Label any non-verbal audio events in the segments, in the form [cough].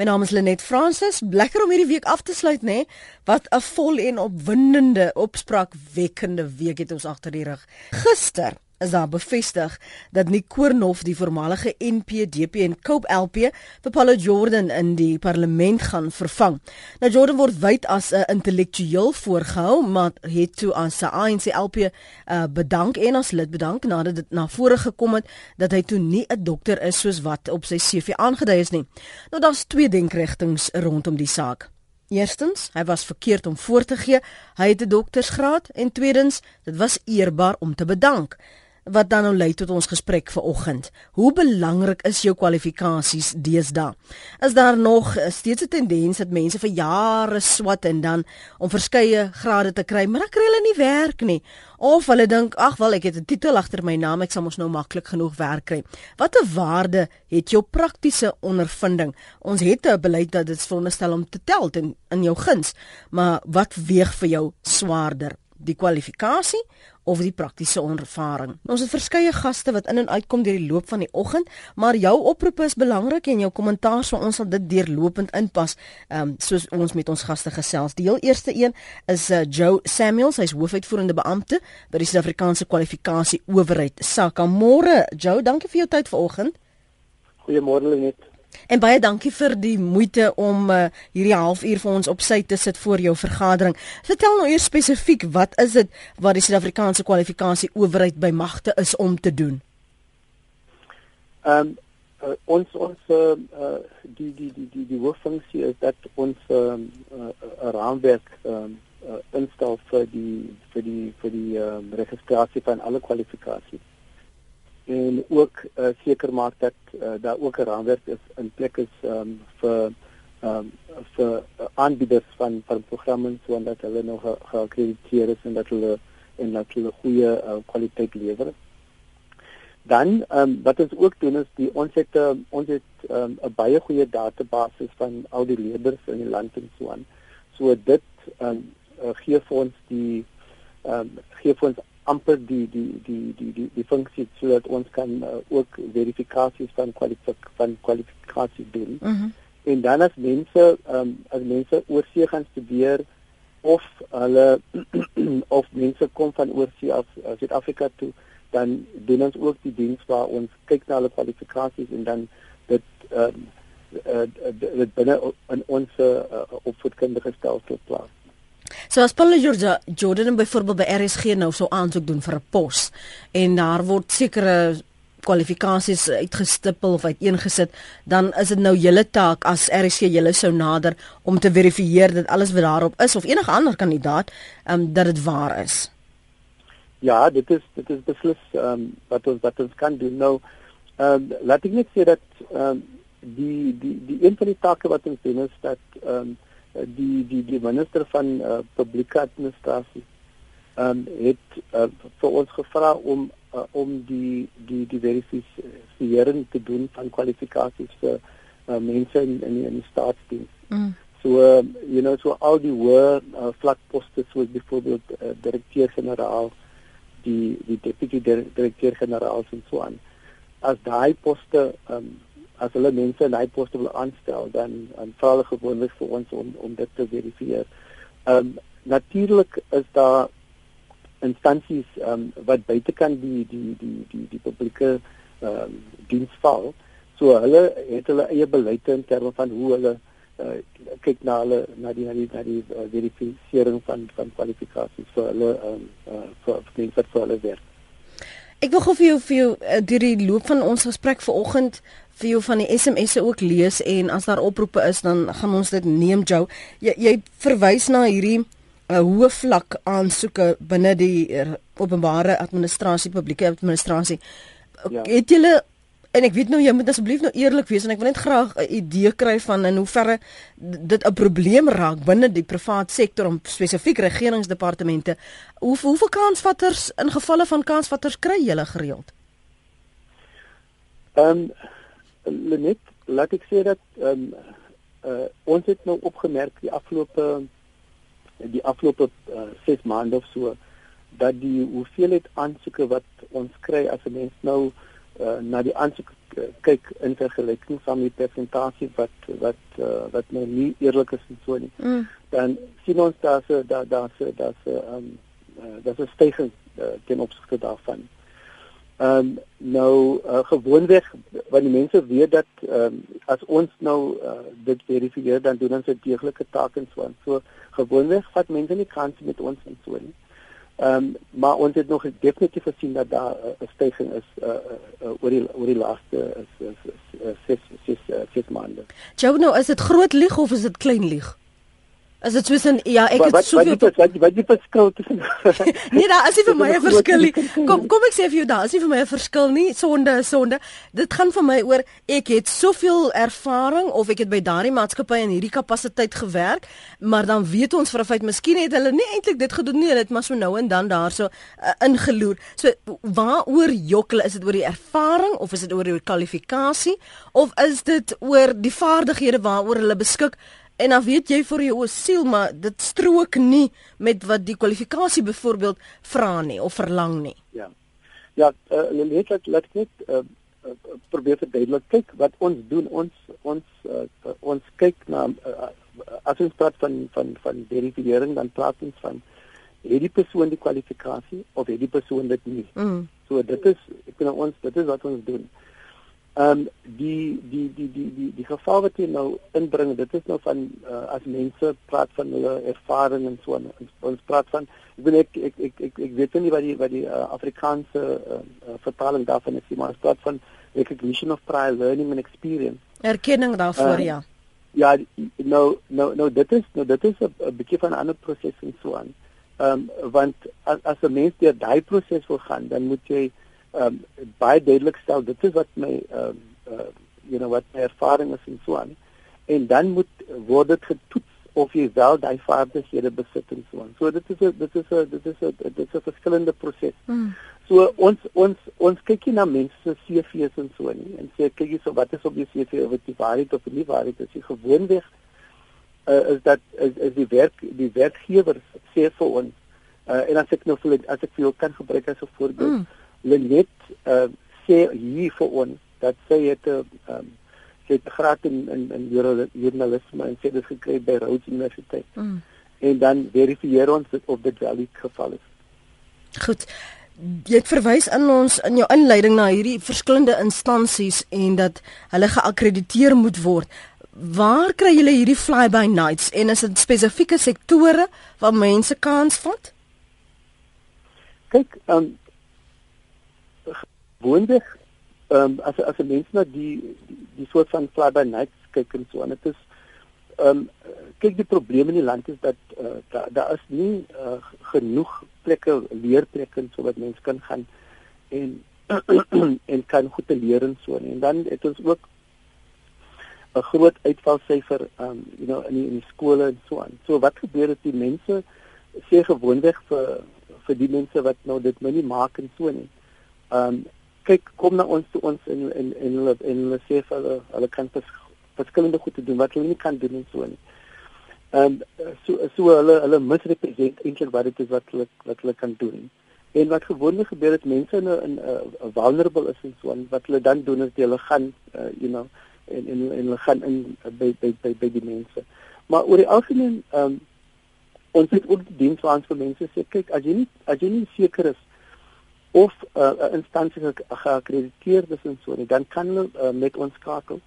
My naam is Lenet Fransis. Lekker om hierdie week af te sluit, nê? Wat 'n vol en opwindende, opspraakwekkende week het ons agter die rug. Gister is daar bevestig dat Nick Koornhof die voormalige NPDP en Cope LP vir Paulo Jordan in die parlement gaan vervang. Nou Jordan word wyd as 'n intellektueel voorgehou, maar het toe aan sy ANC LP uh, bedank en as lid bedank nadat dit na vore gekom het dat hy toe nie 'n dokter is soos wat op sy CV aangedui is nie. Nou daar's twee denkrigtinge rondom die saak. Eerstens, hy was verkeerd om voor te gee. Hy het 'n doktorsgraad en tweedens, dit was eerbaar om te bedank wat dan nou lei tot ons gesprek vanoggend. Hoe belangrik is jou kwalifikasies deesdae? Is daar nog steeds 'n tendens dat mense vir jare swat en dan om verskeie grade te kry, maar dan kry hulle nie werk nie? Of hulle dink, ag wel, ek het 'n titel agter my naam, ek sal mos nou maklik genoeg werk kry. Watter waarde het jou praktiese ondervinding? Ons het 'n beleid dat dit veronderstel om te tel in in jou guns, maar wat weeg vir jou swaarder? Die kwalifikasie of die praktiese ervaring. Ons het verskeie gaste wat in en uitkom deur die loop van die oggend, maar jou oproep is belangrik en jou kommentaar so ons sal dit deurlopend inpas, ehm um, soos ons met ons gaste gesels. Die heel eerste een is uh, Joe Samuels, hy's hoofuitvoerende beampte by die Suid-Afrikaanse Kwalifikasie Owerheid. Sakamore, Joe, dankie vir jou tyd vanoggend. Goeiemôre Lenet. En baie dankie vir die moeite om uh, hierdie halfuur vir ons op sy te sit vir jou vergadering. Vertel nou eers spesifiek wat is dit wat die Suid-Afrikaanse kwalifikasie owerheid by magte is om te doen? Ehm um, uh, ons ons uh, uh, die die die die die hooffunksie is dat ons 'n uh, uh, raamwerk ehm um, uh, instel vir die vir die vir die um, registrasie van alle kwalifikasies en ook uh, seker maak dat uh, daar ook 'n raamwerk is in plek is um, vir um, vir aanbieders van van programme sodat hulle nog geakkrediteer is en dat hulle en dat hulle goeie uh, kwaliteit lewer. Dan um, wat ons ook doen is die ons het uh, ons het 'n um, baie goeie database van al die leerders in die land en so aan. So dit um, uh, gee vir ons die um, gee vir ons amper die die die die die die funksie sodat ons kan uh, ook verifikasies van kwalifikasie van kwalifikasie doen. Mm en dan as mense um, as mense oorsee gaan studeer of hulle [clears throat] of mense kom van oorsee af uh, Suid-Afrika toe, dan doen ons ook die diens waar ons kyk na hulle kwalifikasies en dan dit ehm uh, uh, dit binne in ons uh, opvoedkundige stelsel plaas. So as Paul George Jordan byvoorbeeld by RSG nou sou aansoek doen vir 'n pos en daar word sekere kwalifikasies uitgestipel of uiteengesit, dan is dit nou julle taak as RSG julle sou nader om te verifieer dat alles wat daarop is of enige ander kandidaat, ehm um, dat dit waar is. Ja, dit is dit is beslis ehm um, wat ons wat ons kan doen nou. Ehm um, laat ek net sê dat ehm um, die die die een van die take wat ons doen is dat ehm um, die die die minister van uh, publieke administrasie um, het uh, vir ons gevra om uh, om die die die verifisering te doen van kwalifikasies vir uh, mense in in, in die staatsdiens. Mm. So uh, you know so al die hoë uh, vlakposte soos byvoorbeeld uh, direkteur-generaal die die deputy direkteur-generaal en so aan. As daai poste um, as hulle mense in daai poste wil aanstel dan dan vra hulle gewoonlik vir ons om om dit te verifieer. Ehm um, natuurlik is daar instansies ehm um, wat buitekant die die die die die publieke ehm um, diens val. So hulle het hulle eie beleid in terme van hoe hulle uh, kyk na hulle na die na die, na die uh, verifisering van van kwalifikasies vir hulle ehm um, uh, vir mense vir hulle werk. Ek wil gou vir jou vir jou uh, deur die loop van ons gesprek vanoggend vir jou van die SMS'e ook lees en as daar oproepe is dan gaan ons dit neem jou. Jy jy verwys na hierdie 'n uh, eh, hoë vlak aansoeke binne die uh, openbare administrasie, publieke administrasie. Ja. Het julle en ek weet nou jy moet asseblief nou eerlik wees en ek wil net graag 'n idee kry van in hoeverre dit 'n probleem raak binne die privaat sektor om spesifiek regeringsdepartemente. Hoe hoeveel kansvatters in gevalle van kansvatters kry julle gereeld? Ehm um, Lenet, laat ek sê dat ehm um, uh, ons het nou opgemerk die afgelope die afgelope 6 uh, maande of so dat die hoeveelheid aansoeke wat ons kry as 'n mens nou uh, na die aansoek uh, kyk in vergelyking van die persentasie wat wat uh, wat nou nie eerlik is en so nie. Mm. Dan sien ons daar se daar daar se daar se ehm um, uh, daar se stygings uh, ten opsigte daarvan. Ehm um, nou uh, gewoonweg want die mense weet dat ehm um, as ons nou uh, dit verifieer dan doen ons 'n deeglike taak en so aan. So gewoonweg vat mense nie kans met ons en so nie. Ehm um, maar ons het nog definitief gesien dat daar 'n uh, stygings is uh, uh, oor die oor die laaste is is is ses ses ses maande. Jou nou is dit groot lieg of is dit klein lieg? As dit soos 'n ja, ek het soveel wat wat wat die verskil [laughs] tussen Nee, daar is nie vir my 'n verskil nie. Kom kom ek sê vir jou daar is nie vir my 'n verskil nie. Sonde is sonde. Dit gaan vir my oor ek het soveel ervaring of ek het by daardie maatskappy in hierdie kapasiteit gewerk, maar dan weet ons vir 'n feit miskien het hulle nie eintlik dit gedoen nie. Hulle het maar so nou en dan daarso uh, ingeloer. So waaroor jok hulle? Is dit oor die ervaring of is dit oor die kwalifikasie of is dit oor die vaardighede waaroor hulle beskik? En dan weet jy vir jou siel maar dit strook nie met wat die kwalifikasie byvoorbeeld vra nie of verlang nie. Ja. Ja, uh, net laat laat ek net uh, uh, probeer verduidelik kyk wat ons doen ons ons uh, ons kyk na uh, as ons praat van van van verifisering dan praat ons van het die persoon die kwalifikasie of het die persoon dit nie. Mm. So dit is ek weet ons dit is wat ons doen. Ehm um, die die die die die die geval wat jy nou inbring, dit is nou van uh, as mense praat van hulle ervaring en so en ons praat van ek weet ek ek ek ek, ek weet nie wat die wat die uh, Afrikaanse uh, uh, vertaling daarvan is, maar ons praat van recognition of prior learning and experience. Erkenning daarvoor uh, ja. Ja, nou nou nou dit is nou dit is 'n bietjie van 'n ander proses en so aan. Ehm um, want as as 'n mens deur daai proses wil gaan, dan moet jy um, baie duidelik stel dit is wat my um, uh, you know wat my ervaring is en so aan. En dan moet word dit getoets of jy wel daai vaardighede besit en so aan. So dit is a, dit is 'n dit is 'n dit is 'n verskillende proses. Mm. so ons ons ons kyk nie na mense se CV's en so nie en sê kyk jy so wat is op die CV of dit waarheid of nie waarheid is jy gewoonweg uh, is dat is, is die werk die werkgewer sê vir ons uh, en as ek nou vir as ek vir jou kan gebruik as 'n voorbeeld mm Lenet uh, sê hier vir ons dat sy het 'n uh, um, sy het graad in in, in journalisme en sy het gekry by Rhodes Universiteit. Mm. En dan verifieer ons dit of dit wel die geval is. Goed. Jy het verwys in ons in jou inleiding na hierdie verskillende instansies en dat hulle geakkrediteer moet word. Waar kry julle hierdie fly by nights en is dit spesifieke sektore waar mense kans vat? Kyk, ehm um, woonweg ehm um, as as 'n mens na die die, die soort van fly by night kyk en so en dit is ehm um, kyk die probleem in die land is dat uh, daar daar is nie uh, genoeg plekke leerplekke so wat mense kan gaan en [clears throat] en kan goed leer en so en dan het ons ook 'n groot uitvalsyfer um, you know in die, in die skole en so aan. So wat gebeur is die mense sê gewoonweg vir vir die mense wat nou dit nou nie maak en so nie. Um, kyk kom na ons toe ons en en en hulle en hulle sê hulle hulle kan vers, verskillende goed doen wat hulle nie kan doen en so nie. Ehm so so hulle hulle misrepresent eintlik wat dit is wat hulle wat hulle kan doen. En wat gewoonlik gebeur is mense in 'n 'n vulnerable is en so en wat hulle dan doen is hulle gaan uh, you know en en en hulle gaan in by by by, by die mense. Maar oor die algemeen ehm um, ons het ook die diens waar ons vir mense sê kyk as jy nie as jy nie seker is of 'n uh, instansie geakkrediteer is en so, dan kan hulle uh, met ons skakel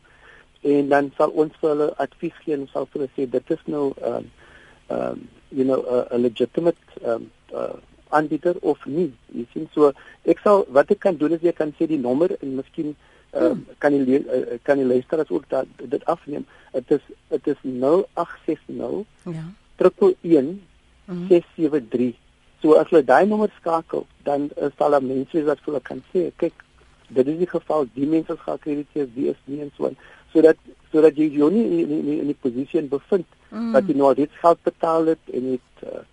en dan sal ons vir hulle advies gee en sal vir hulle sê dit is nou um um you know 'n legitimate um uh, aanbieder of nie. Jy sien so ek sal wat ek kan doen is ek kan sê die nommer en miskien um, hmm. kan jy uh, kan jy luister as ook dat dit afneem. Dit is dit is 0860 ja. 111 673 So as hulle daai nommer skakel, dan sal daar mense wat hulle kan sê, kyk, dit is die geval, die mense is geakkrediteer, die is nie en so aan. Sodat sodat jy jou nie in in in 'n posisie bevind mm. dat jy nou dit geld betaal het en dit uh,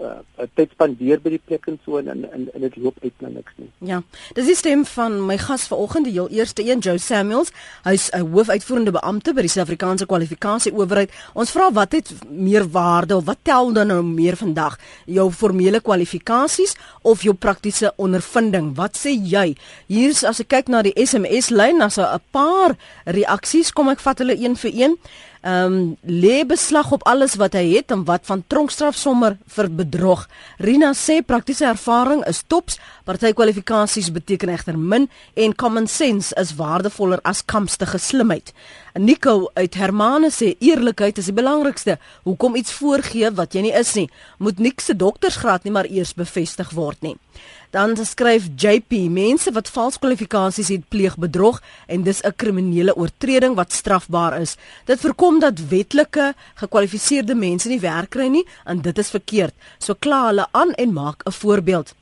uh, tyd spandeer by die plek en so en en, en dit loop uit na niks nie. Ja. Dis die stem van my gas vanoggend, die heel eerste een, Joe Samuels. Hy's 'n hoofuitvoerende beampte by die Suid-Afrikaanse Kwalifikasie Owerheid. Ons vra wat het meer waarde of wat tel dan nou meer vandag? Jou formele kwalifikasies of jou praktiese ondervinding? Wat sê jy? Hier's as ek kyk na die SMS lyn, as 'n paar reaksies, kom ek vat hulle een vir een ehm um, lê beslag op alles wat hy het en wat van tronkstraf sommer vir bedrog. Rina sê praktiese ervaring is tops, party kwalifikasies beteken egter min en common sense is waardevoller as kampstige slimheid. Nico uit Hermane sê eerlikheid is die belangrikste. Hoekom iets voorgee wat jy nie is nie, moet niks se doktersgraad nie maar eers bevestig word nie. Dan skryf JP mense wat vals kwalifikasies het pleeg bedrog en dis 'n kriminele oortreding wat strafbaar is. Dit voorkom dat wetlike gekwalifiseerde mense nie werk kry nie en dit is verkeerd. So kla hulle aan en maak 'n voorbeeld.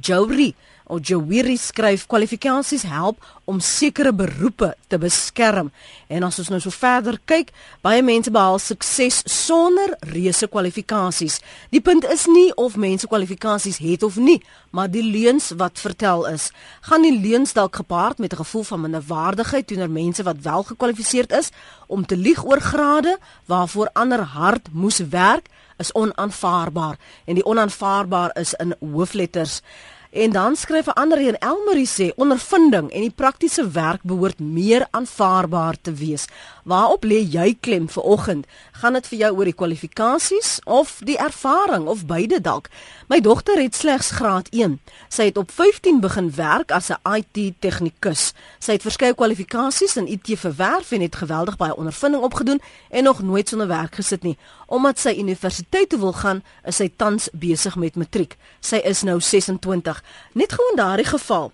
Jory of Jawiri skryf kwalifikasies help om sekere beroepe te beskerm. En as ons nou so verder kyk, baie mense behaal sukses sonder reuse kwalifikasies. Die punt is nie of mense kwalifikasies het of nie, maar die leuns wat vertel is. Gaan die leuns dalk gepaard met 'n gevoel van minderwaardigheid teenoor mense wat wel gekwalifiseerd is om te lieg oor grade waarvoor ander hard moes werk? is onaanvaarbaar en die onaanvaarbaar is in hoofletters En dan skryf 'n ander een Elmarie sê ondervinding en die praktiese werk behoort meer aanvaarbaar te wees. Waarop lê jy klem vir oggend? Gaan dit vir jou oor die kwalifikasies of die ervaring of beide dalk? My dogter het slegs graad 1. Sy het op 15 begin werk as 'n IT tegnikus. Sy het verskeie kwalifikasies in IT verwerf en het geweldig baie ondervinding opgedoen en nog nooit sonder werk gesit nie. Omdat sy universiteit wil gaan, is sy tans besig met matriek. Sy is nou 26. Net gewoon daardie geval.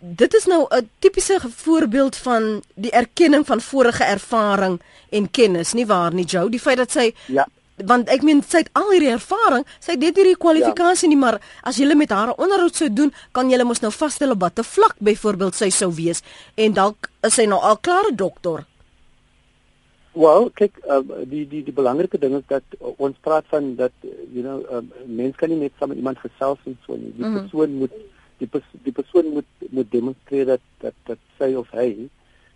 Dit is nou 'n tipiese voorbeeld van die erkenning van vorige ervaring en kennis, nie waar nie, Joe? Die feit dat sy Ja. Want ek meen sy het al hierdie ervaring, sy het dit hierdie kwalifikasie ja. nie, maar as jy met haar onderhoud sou doen, kan jy mos nou vasstel op watter vlak byvoorbeeld sy sou wees en dalk is sy nou al klaar 'n dokter. Wel, kyk, uh, die die die belangrike ding is dat uh, ons praat van dat uh, you know, uh, mens kan nie net saam met iemand gesels en so nie. Die mm -hmm. persoon moet die pers die persoon moet moet demonstreer dat dat dat sy of hy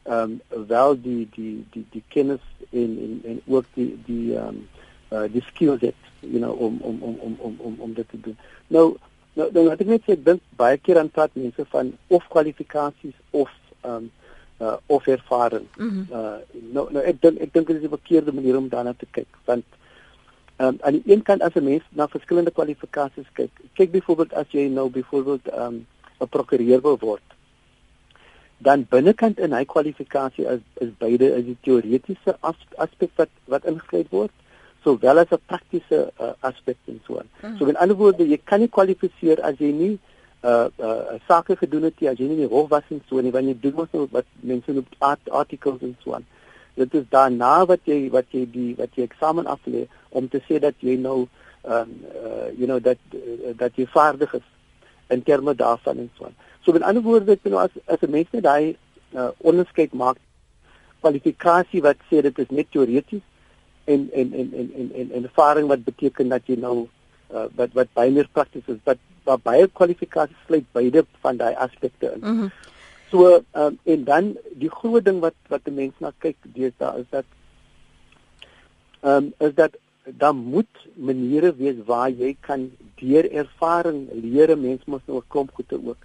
ehm um, wel die die die die kennis en en en ook die die ehm um, uh, die skills het, you know, om om om om om om om dit te doen. Nou nou dan het ek net sê dink baie keer aan praat mense van of kwalifikasies of ehm um, uh, of ervaring. Mm -hmm. uh, nou nou ek dink ek dink dit is 'n verkeerde manier om daarna te kyk want um, aan die een kant as 'n mens na verskillende kwalifikasies kyk. Kyk byvoorbeeld as jy nou byvoorbeeld um, 'n prokureur wil word. Dan binnekant in hy kwalifikasie is is beide is die teoretiese as, aspek wat wat ingesluit word sowel as 'n praktiese uh, aspek en so aan. Mm. So in ander woorde jy kan nie kwalifiseer as jy nie uh uh sake gedoen het jy as jy nie die hof was en so nie wanneer jy doen mos nou wat mense noem art articles en so aan. Dit is daarna wat jy wat jy die wat jy eksamen aflê om te sê dat jy nou um uh you know dat uh, dat jy vaardig is in terme daarvan en so aan. So met ander woorde ek nou as as 'n mens net daai uh, onderskeid maak kwalifikasie wat sê dit is net teoreties en en en en en en, en ervaring wat beteken dat jy nou uh, wat wat baie meer prakties is wat waar baie kwalifikasies sluit beide van daai aspekte in. Mm -hmm. So um, en dan die groot ding wat wat die mense na kyk deesdae is dat ehm um, is dat dan moet maniere wees waar jy kan deur ervaring leer 'n mens mos nou 'n klomp goede ook.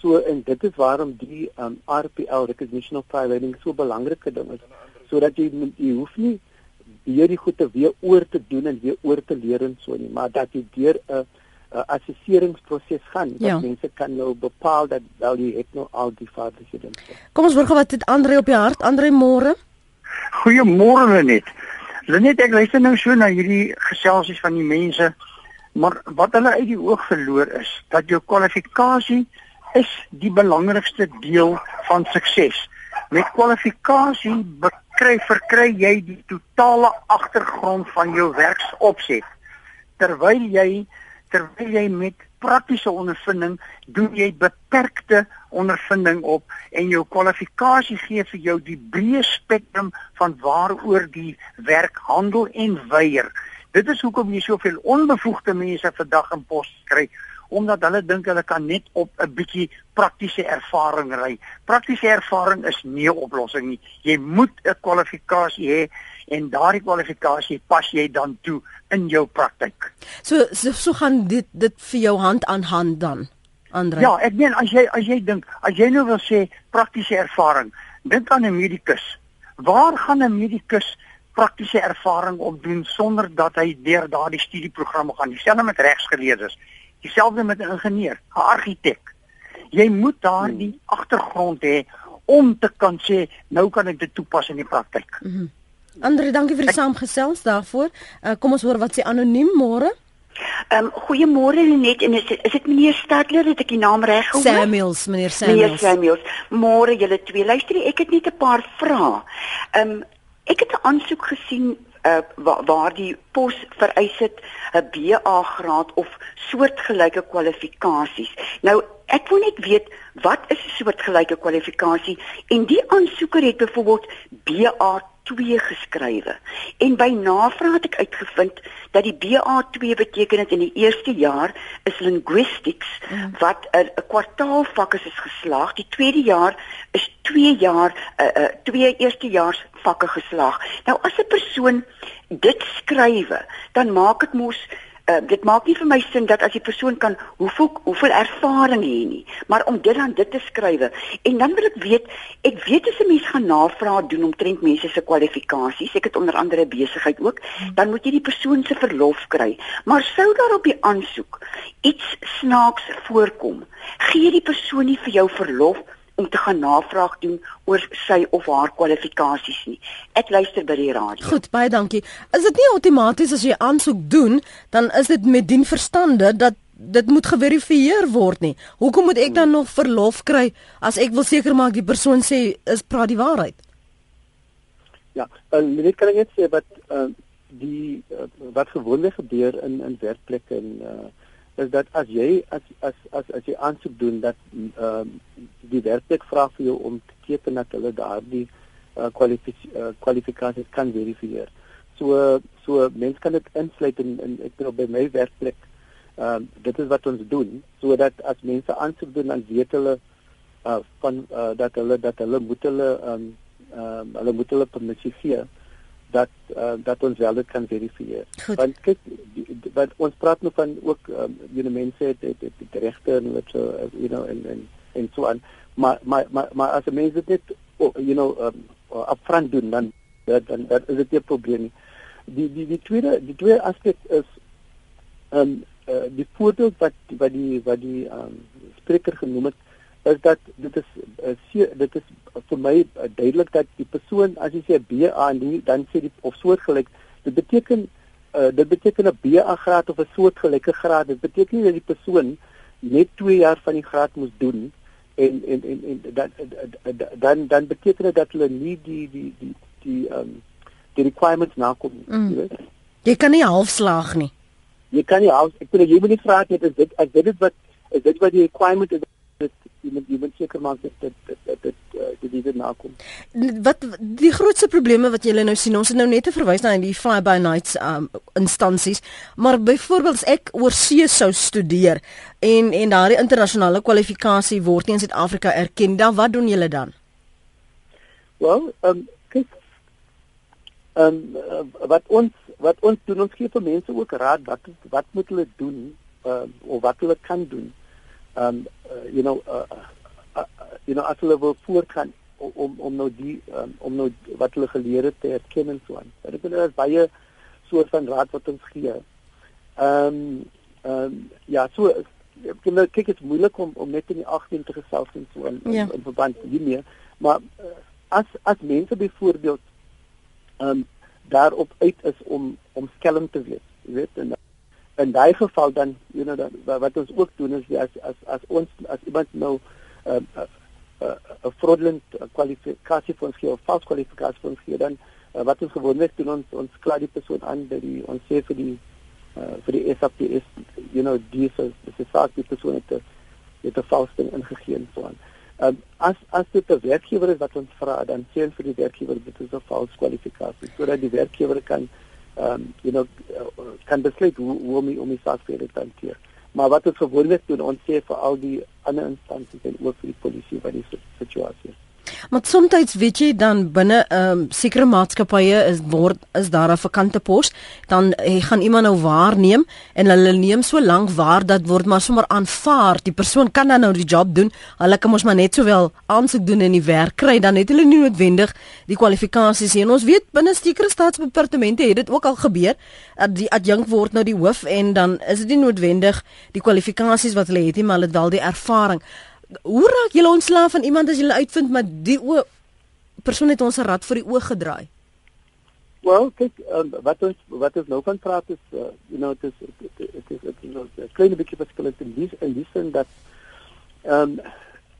So en dit is waarom die um, RPL recognition of prior learning so 'n belangrike ding is sodat jy jy hoef nie hierdie goede weer oor te doen en weer oor te leer en so nie, maar dat jy deur 'n uh, uh, assesseringsproses gaan dat ja. mense kan nou bepaal dat wel jy het nou al die vaardighede. Kom ons hoor gou wat het Andre op die hart. Andre môre. Goeiemôre net. Lenet ek luister nou so na hierdie geselsies van die mense, maar wat hulle uit die oog verloor is dat jou kwalifikasie is die belangrikste deel van sukses. Met kwalifikasie bekry verkry jy die totale agtergrond van jou werksopset. Terwyl jy terwyl jy met praktiese ondervinding doen jy beperkte ondervinding op en jou kwalifikasie gee vir jou die breë spektrum van waaroor die werk handel en weier. Dit is hoekom jy soveel onbevoegde mense vandag in pos kry omdat hulle dink hulle kan net op 'n bietjie praktiese ervaring ry. Praktiese ervaring is nie 'n oplossing nie. Jy moet 'n kwalifikasie hê en daardie kwalifikasie pas jy dan toe in jou praktyk. So so, so gaan dit dit vir jou hand aan hand dan. Andre. Ja, ek meen as jy as jy dink, as jy nou wil sê praktiese ervaring, dink aan 'n medikus. Waar gaan 'n medikus praktiese ervaring opdoen sonder dat hy deur daardie studieprogramme gaan? Dieselfde met regsgeleerdes. Dieselfde met 'n ingenieur, 'n argitek. Jy moet daardie hmm. agtergrond hê om te kan sê nou kan ek dit toepas in die praktyk. Mm -hmm. Andre, dankie vir die saamgesels daarvoor. Uh, kom ons hoor wat sê anoniem môre. Ehm um, goeiemôre Lenet en is is dit meneer Stadler het ek die naam reg gehoor? Samuels, meneer Samuels. Meneer Samuels. Môre julle twee. Luister, ek het net 'n paar vrae. Ehm um, ek het 'n aansoek gesien uh waar, waar die pos vereis het 'n BA graad of soortgelyke kwalifikasies. Nou ek wil net weet wat is 'n soortgelyke kwalifikasie en die aansoeker het byvoorbeeld BA 2 geskrywe. En by navraag het ek uitgevind dat die BA2 beteken dit in die eerste jaar is linguistics mm. wat 'n kwartaalvak is, is geslaag. Die tweede jaar is 2 jaar 'n uh, uh, twee eerstejaars vakke geslaag. Nou as 'n persoon dit skrywe, dan maak dit mos Uh, dit maak nie vir my sin dat as die persoon kan hoeveel hoeveel ervaring hê nie, maar om dit dan dit te skrywe. En dan wil ek weet, ek weet as 'n mens gaan navraag doen omtrent mense se kwalifikasies, ek het onder andere besigheid ook, dan moet jy die persoon se verlof kry. Maar sou daar op die aansoek iets snaaks voorkom, gee die persoon nie vir jou verlof om te gaan navraag doen oor sy of haar kwalifikasies nie. Ek luister by die radio. Goed, baie dankie. Is dit nie outomaties as jy aansoek doen, dan is dit met dien verstande dat dit moet geverifieer word nie. Hoekom moet ek dan nog verlof kry as ek wil seker maak die persoon sê is praat die waarheid? Ja, en uh, net kan ek net sê wat uh, die uh, wat gewoonlik gebeur in in werkplekke en uh, is dat as jy as as as as jy aansoek doen dat ehm uh, die werkplek vra vir jou om te teken dat hulle daardie uh, kwalifikasie kwalifikasies kan verifieer. So so mense kan dit insluit in, in ek bedoel by my werkplek ehm uh, dit is wat ons doen sodat as mense aansoek doen dan weet hulle uh, van uh, dat hulle dat hulle moet hulle ehm um, um, hulle moet hulle permissie gee dat uh, dat ons wel dit kan verifieer. Want kyk wat ons praat nou van ook um, jy know mense het het, het, het regte en wat so uh, you know en en en so aan maar maar maar maar as mense dit net oh, you know um, upfront doen dan dat dan dat is dit 'n probleem. Die die die tweede die tweede aspek is ehm um, uh, die voordeel wat wat die wat die ehm um, spreker genoem het is dat dit is uh, dit is vir my uh, duidelik dat die persoon as jy sê BA en die, dan sê die of soortgelyk dit beteken uh, dit beteken 'n BA graad of 'n soortgelyke graad. Dit beteken nie dat die persoon net 2 jaar van die graad moet doen en en en, en dat dan dan beteken dit dat hulle nie die die die die ehm um, die requirements nakom mm. jy weet. Jy kan nie halfslaag nie. Jy kan nie half ek bedoel jy moet nie vra net is dit as dit is wat is dit wat die requirement is jy moet jy moet seker maak dat dit dit dit dit uh, dit dit nakom. Wat die grootste probleme wat julle nou sien, ons het nou net verwys na die fly by nights um instansies, maar byvoorbeeld as ek oor see sou studeer en en daardie internasionale kwalifikasie word nie in Suid-Afrika erken, dan wat doen julle dan? Wel, um kyk um uh, wat ons wat ons doen ons gee vir mense ook raad wat wat moet hulle doen uh, of wat hulle kan doen um uh, you know uh, uh, you know as hulle wil voortgaan om om nou die um, om nou wat hulle geleer het te erken en so aan. Dit is nou baie soort van raad wat ons gee. Ehm um, ehm um, ja, so ek dink kyk dit moeilik om om net in die 18 te gesels en so in, ja. in, in verband hiermee, maar as as mense byvoorbeeld ehm um, daarop uit is om om skelm te wees, jy weet en in daai geval dan you know dan wat ons ook doen is as as as ons as iemand nou 'n uh, uh, uh, uh, fraudulent kwalifikasie vir ons gee of vals kwalifikasie vir ons gee dan uh, wat ons gewoonlik doen ons ons kla die persoon aan by die ons sê vir die uh, vir die SAPS you know die is dis is vaak die persoon het het 'n vals ding ingegee en so aan. Um, as as dit 'n werkgewer is wat ons vra dan sê ons vir die werkgewer dit is 'n vals kwalifikasie sodat die werkgewer kan um you know kan besluit hoe hoe om die, om die saak verder te hanteer. Maar wat ons gewoonlik doen, ons sê vir al die ander instansies en ook vir die polisie wat die situasie is. Maar soms weet jy dan binne 'n um, sekere maatskappye is word is daar 'n vakante pos, dan hy gaan iemand nou waarneem en hulle neem so lank waar dat word maar sommer aanvaar. Die persoon kan dan nou die job doen. Hulle kan mos maar net sowel aansoek doen en die werk kry dan het hulle nie noodwendig die kwalifikasies nie. Ons weet binne sekere staatsdepartemente het dit ook al gebeur dat die adjunk word nou die hoof en dan is dit nie noodwendig die kwalifikasies wat hulle het nie, maar hulle het wel die ervaring hoe raak julle ontslaaf van iemand as julle uitvind maar die o persoon het ons 'n rad vir die oog gedraai? Wel, kyk, um, wat ons wat ons nou van praat is uh, you know dit is dit is dit is 'n klein bietjie verskillend in die in die sin dat ehm um,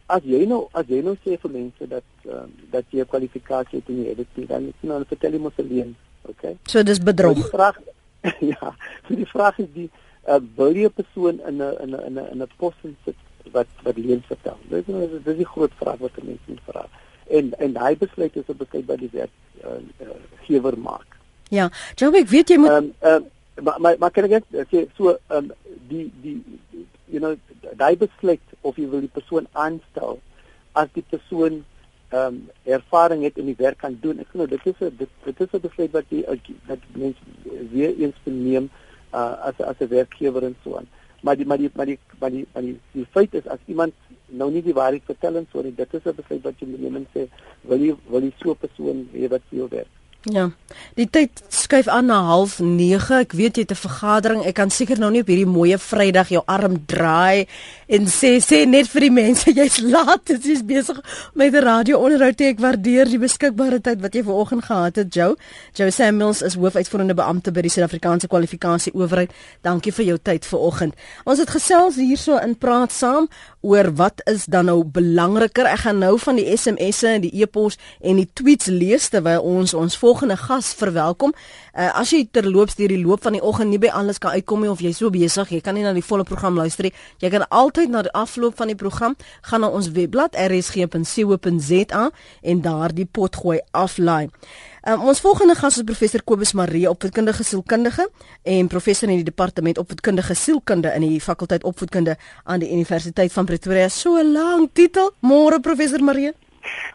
as jy nou as jy nou sê vir mense dat um, dat jy 'n kwalifikasie het en jy het dit dan nou vertel jy mos alleen, okay? So dis bedrog. So die vraag [laughs] ja, so die vraag is die uh, wil jy 'n persoon in 'n in 'n in 'n pos sit wat wat leens vertel. Dis is dis die groot vraag wat mense moet vra. En en daai besluit is op besluit by die werk uh, uh, gewer maak. Ja, Joe, ek weet jy moet ehm um, um, maar maar maar kan ek sê so ehm um, die die you know daai besluit of jy wil die persoon aanstel as die persoon ehm um, ervaring het in die werk kan doen. Ek sê nou dit is 'n dit, dit is 'n besluit wat die dat mense weer eens neem uh, as as 'n werkgewer en so aan maar die maar die maar die maar die, maar die, die feit is as iemand nou nie die waarheid vertel en so nie dit is 'n besluit wat jy neem en sê wil jy wil jy so 'n persoon hê wat vir jou werk Ja. Die tyd skuif aan na 09:30. Ek weet jy het 'n vergadering. Ek kan seker nou nie op hierdie mooie Vrydag jou arm draai en sê sê net vir die mense [laughs] jy's laat. Dit is besig met 'n radio onderhoud. Ek waardeer die beskikbare tyd wat jy vanoggend gehad het, Joe. Joe Samuels is hoofuitvoerende beampte by die Suid-Afrikaanse Kwalifikasie Owerheid. Dankie vir jou tyd vanoggend. Ons het gesels hierso in praat saam oor wat is dan nou belangriker. Ek gaan nou van die SMS'e en die e-pos en die tweets lees terwyl ons ons volgende gas verwelkom. Uh, as jy terloops deur die loop van die oggend nie by alles kan uitkom nie of jy so besig, jy kan nie na die volle program luister nie. Jy kan altyd na die afloop van die program gaan na ons webblad rsg.co.za en daar die pot gooi aflaai. Um, ons volgende gas is professor Kobus Marie, opvoedkundige sielkundige en professor in die departement opvoedkundige sielkunde in die fakulteit opvoedkunde aan die Universiteit van Pretoria. So 'n lang titel. Môre professor Marie.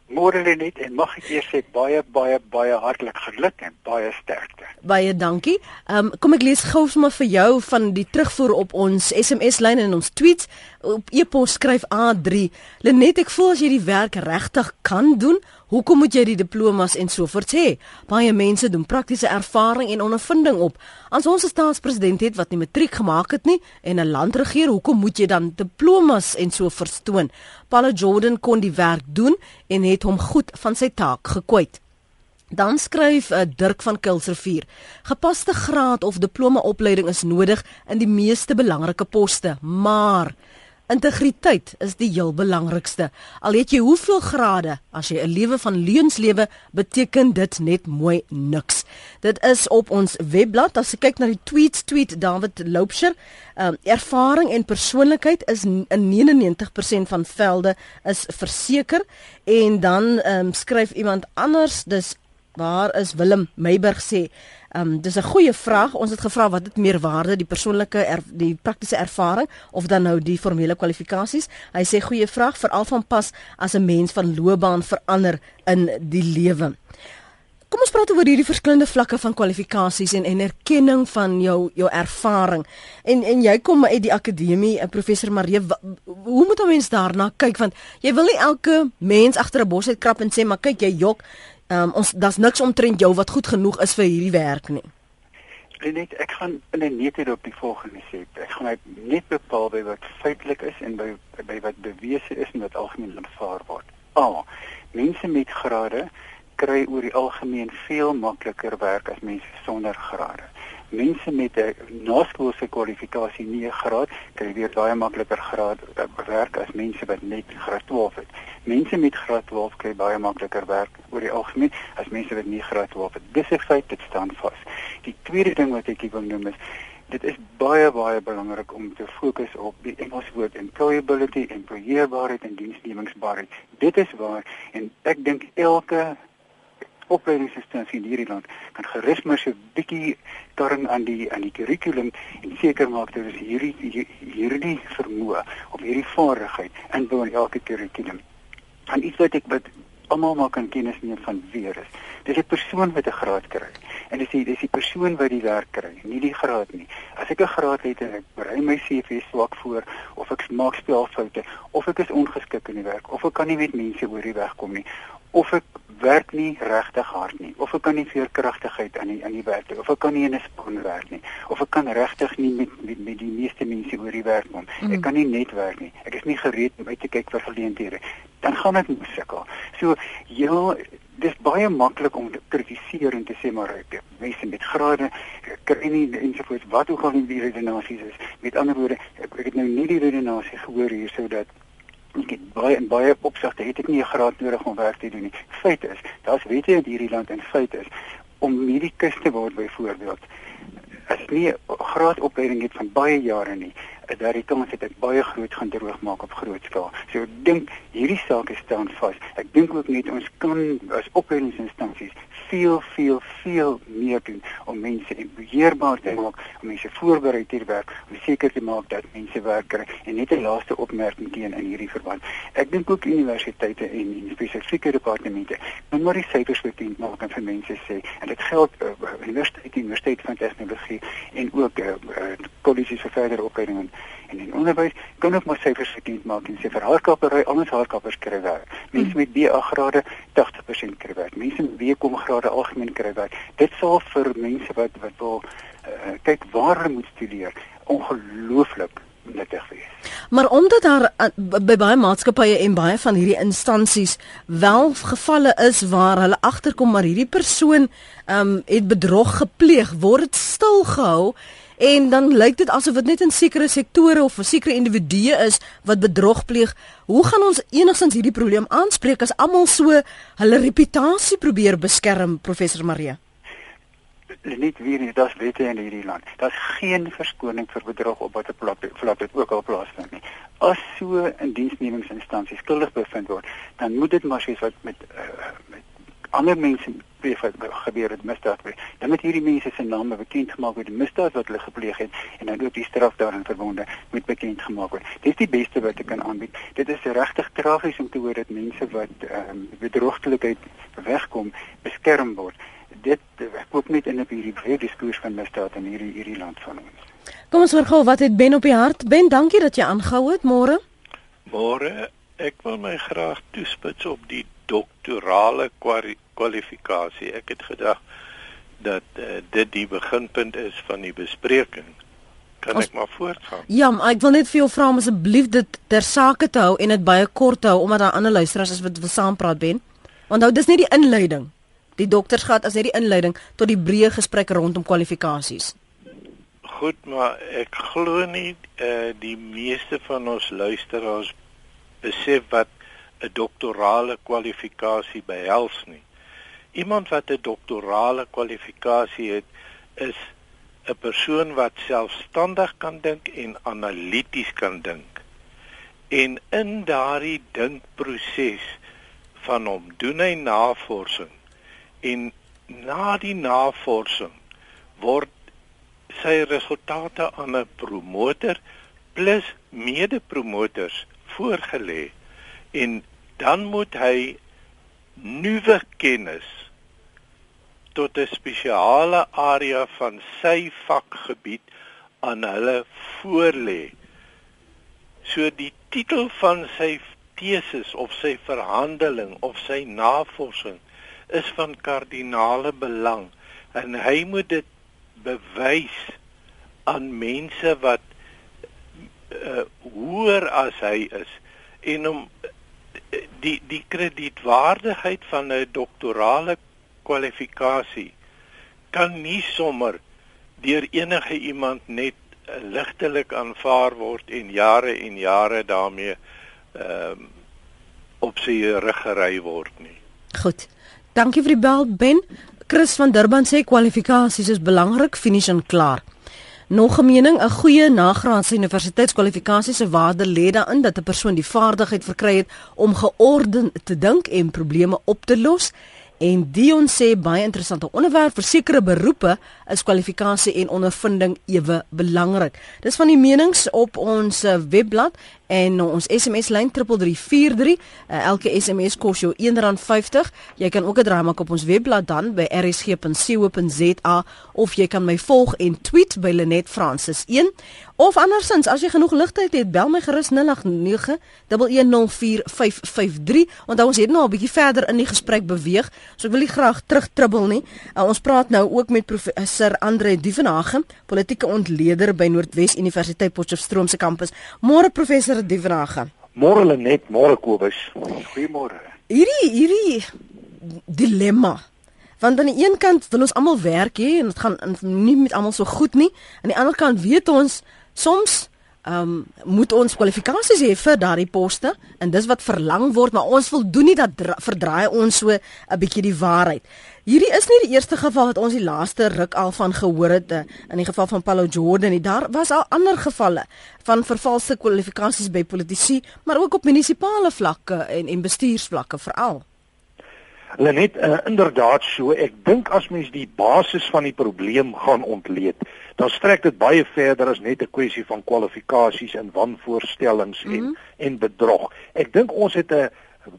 Môre Lenet en mag ek eers sê baie baie baie hartlik geluk en baie sterkte. Baie dankie. Ehm um, kom ek lees gou sommer vir jou van die terugvoer op ons SMS lyn en ons tweets op e-pos skryf A3. Lenet, ek voel as jy die werk regtig kan doen, Hoekom moet jy die diplomas en so voort hê? Baie mense doen praktiese ervaring en ondervinding op. As ons 'n staatspresident het wat nie matriek gemaak het nie en 'n land regeer, hoekom moet jy dan diplomas en so verstoon? Paul Jordan kon die werk doen en het hom goed van sy taak gekwyt. Dan skryf uh, Dirk van Kilsrivier: Gepaste graad of diploma opleiding is nodig in die meeste belangrike poste, maar Integriteit is die heel belangrikste. Al het jy hoeveel grade, as jy 'n lewe van leuns lewe, beteken dit net mooi niks. Dit is op ons webblad. As jy kyk na die tweets, tweet David Loupsher, um, ervaring en persoonlikheid is in 99% van velde is verseker en dan um, skryf iemand anders, dis waar is Willem Meiburg sê Ehm um, dis 'n goeie vraag. Ons het gevra wat het meer waarde, die persoonlike er, die praktiese ervaring of dan nou die formele kwalifikasies? Hy sê goeie vraag veral van pas as 'n mens van loopbaan verander in die lewe. Kom ons praat oor hierdie verskillende vlakke van kwalifikasies en en erkenning van jou jou ervaring. En en jy kom uit die akademie, eh, professor Marie, hoe moet 'n mens daarna kyk want jy wil nie elke mens agter 'n bos uitkrap en sê maar kyk jy jok, um, ons daar's niks omtrent jou wat goed genoeg is vir hierdie werk nie. Net ek gaan in 'n neete op die volgende sê. Ek gaan net bepaal by wat feitelik is en by by wat bewese is en wat algemeen aanvaar word. A. Mense met grade kry oor die algemeen veel makliker werk as mense sonder grade mense met 'n naskoolse kwalifikasie nie 'n graad kry weer baie makliker graad uh, werk as mense wat net graad 12 het. Mense met graad 12 kry baie makliker werk oor die algemeen as mense wat nie graad 12 het. Dis 'n feit, dit staan vas. Die tweede ding wat ek wil noem is dit is baie baie belangrik om te fokus op die Engelse woord employability, employeerbaarheid en diensnemingsbaarheid. Dit is waar en ek dink elke opleidingsinstansie in hierdie land kan gerus maar so 'n bietjie torn aan die aan die kurrikulum en seker maak dat ons hierdie hierdie vermoë of hierdie vaardigheid inbou in elke kurrikulum. En iets wat ek wat almal maar kan kennis neem van weer is. Dis 'n persoon wat 'n graad kry. En dis die dis die persoon wat die werk kry, nie die graad nie. As ek 'n graad het en ek berei my CV swak voor of ek maak spelfoute of ek is ongeskik in die werk of ek kan nie met mense oor die weg kom nie of ek werk nie regtig hard nie of ek kan nie veerkragtigheid aan die aan die werk doen of ek kan nie in 'n span werk nie of ek kan regtig nie met, met met die meeste mense oor die werk kom. Mm. Ek kan nie net werk nie. Ek is nie gereed om uit te kyk vir geleenthede dan gaan dit sukkel. So ja, dis baie maklik om te kritiseer en te sê maar ek mense met grade kry nie ensovoorts wat ook al die redenasies is. Met ander woorde, ek, ek het nou nie die redenasie gehoor hier sodat ek het baie in baie opsigte het ek nie 'n graad nodig om werk te doen nie. Feit is, daar's wette in hierdie land en feit is om medikus te word byvoorbeeld as nie 'n graadopleiding het van baie jare nie dat die kans het ek baie groot gaan droog maak op groot skaal. So ek dink hierdie saak staan vas. Ek dink ook net ons kan as opleidingsinstansies veel veel veel meer doen om mense beheerbaar te maak, om mense voorberei te werk, om seker te maak dat mense werk kry. En net 'n laaste opmerking teen in hierdie verband. Ek dink ook universiteite en, en spesifieke departemente moet maar die syfers bekend maak en vir mense sê en dit geld uh, universiteit, universiteit van tegnologie en ook uh, uh, kolleges vir verdere opleiding en in onderwys kan ook maar syfers bekend maak en sê vir haarkappery anders haarkappers kry werk. Mense met BA grade 80% kry werk. Mense met BCom grade algemeen kry werk. Dit sal vir mense wat wat wil uh, kyk waar hulle moet studeer ongelooflik nuttig wees. Maar omdat daar uh, by baie maatskappye en baie van hierdie instansies wel gevalle is waar hulle agterkom maar hierdie persoon um, het bedrog gepleeg, word dit stilgehou en dan lyk dit asof dit net in sekere sektore of vir sekere individue is wat bedrog pleeg. Hoe gaan ons enigstens hierdie probleem aanspreek as almal so hulle reputasie probeer beskerm, professor Maria? Net weer nie, daar's wette in hierdie land. Daar's geen verskoning vir bedrog op watter vlak vlak dit ook al plaasvind nie. As so 'n diensnemingsinstansie skuldig bevind word, dan moet dit maar sies wat met uh, met ander mense gebeur het misdaad weer. Dan moet hierdie mense se name bekend gemaak word, die misdaad wat hulle gepleeg het en dan ook die straf daarin verbonde moet bekend gemaak word. Dit is die beste wat ek kan aanbied. Dit is regtig tragies om te hoor dat mense wat ehm um, bedrogtelikheid wegkom, beskerm word. Dit ek koop net in op hierdie breë diskurs van misdaad in hierdie hierdie land van ons. Kom ons hoor gou wat het Ben op die hart? Ben, dankie dat jy aangehou het môre. Môre, ek wil my graag toespits op die doktorale kwalifikasie. Ek het gedag dat uh, dit die beginpunt is van die bespreking. Kan As, ek maar voortgaan? Ja, maar ek wil net vir jou vra om asseblief dit ter sake te hou en dit baie kort hou omdat daar ander luisteraars is wat wil saampraat ben. Onthou dis nie die inleiding. Die doktersgraad is net die inleiding tot die breë gesprek rondom kwalifikasies. Goed, maar ek glo nie uh, die meeste van ons luisteraars besef wat 'n doktorale kwalifikasie behels nie. Iemand wat 'n doktorale kwalifikasie het, is 'n persoon wat selfstandig kan dink en analities kan dink. En in daardie dinkproses van hom doen hy navorsing en na die navorsing word sy resultate aan 'n promotor plus mede-promotors voorgelê en dan moet hy nuwe kennis tot 'n spesiale area van sy vakgebied aan hulle voorlê. So die titel van sy teses of sy verhandeling of sy navorsing is van kardinale belang en hy moet dit bewys aan mense wat uh, hoër as hy is en om die die kredietwaardigheid van 'n doktorale kwalifikasie kan nie sommer deur enige iemand net uh, ligtelik aanvaar word en jare en jare daarmee ehm um, op sy rug gery word nie. Goed. Dankie vir die bel Ben. Chris van Durban sê kwalifikasies is belangrik, finish en klaar. Nog 'n mening, 'n goeie nagraadse universiteitskwalifikasie se waarde lê daarin dat 'n persoon die vaardigheid verkry het om georden te dink en probleme op te los En Dion sê baie interessante onderwerp vir sekere beroepe is kwalifikasie en ondervinding ewe belangrik. Dis van die menings op ons eh, webblad en ons SMS lyn 3343 uh, elke SMS kos jou R1.50 jy kan ook 'n draai maak op ons webblad dan by rsg.co.za of jy kan my volg en tweet by Lenet Francis 1 of andersins as jy genoeg ligtyd het bel my gerus 0891104553 onthou ons het nou 'n bietjie verder in die gesprek beweeg. So ek wil nie graag terugtribbel nie. Uh, ons praat nou ook met professor Andre Duvenage politieke ontleder by Noordwes Universiteit Potchefstroom se kampus. Môre professor Pieter die vrae. Môre Lenet, môre Kobus. Goeiemôre. Hierdie hierdie dilemma. Want aan die een kant wil ons almal werk hê en dit gaan nie met almal so goed nie. Aan die ander kant weet ons soms ehm um, moet ons kwalifikasies hê vir daardie poste en dis wat verlang word, maar ons wil doen nie dat verdraai ons so 'n bietjie die waarheid. Hierdie is nie die eerste geval wat ons die laaste ruk al van gehoor het eh, in die geval van Paulo Jordan nie. Daar was al ander gevalle van vervalste kwalifikasies by politici, maar ook op munisipale vlakke en en bestuursvlakke veral. Hulle net uh, inderdaad so. Ek dink as mens die basis van die probleem gaan ontleed, dan strek dit baie verder as net 'n kwessie van kwalifikasies en wanvoorstellings mm -hmm. en mhm. en bedrog. Ek dink ons het 'n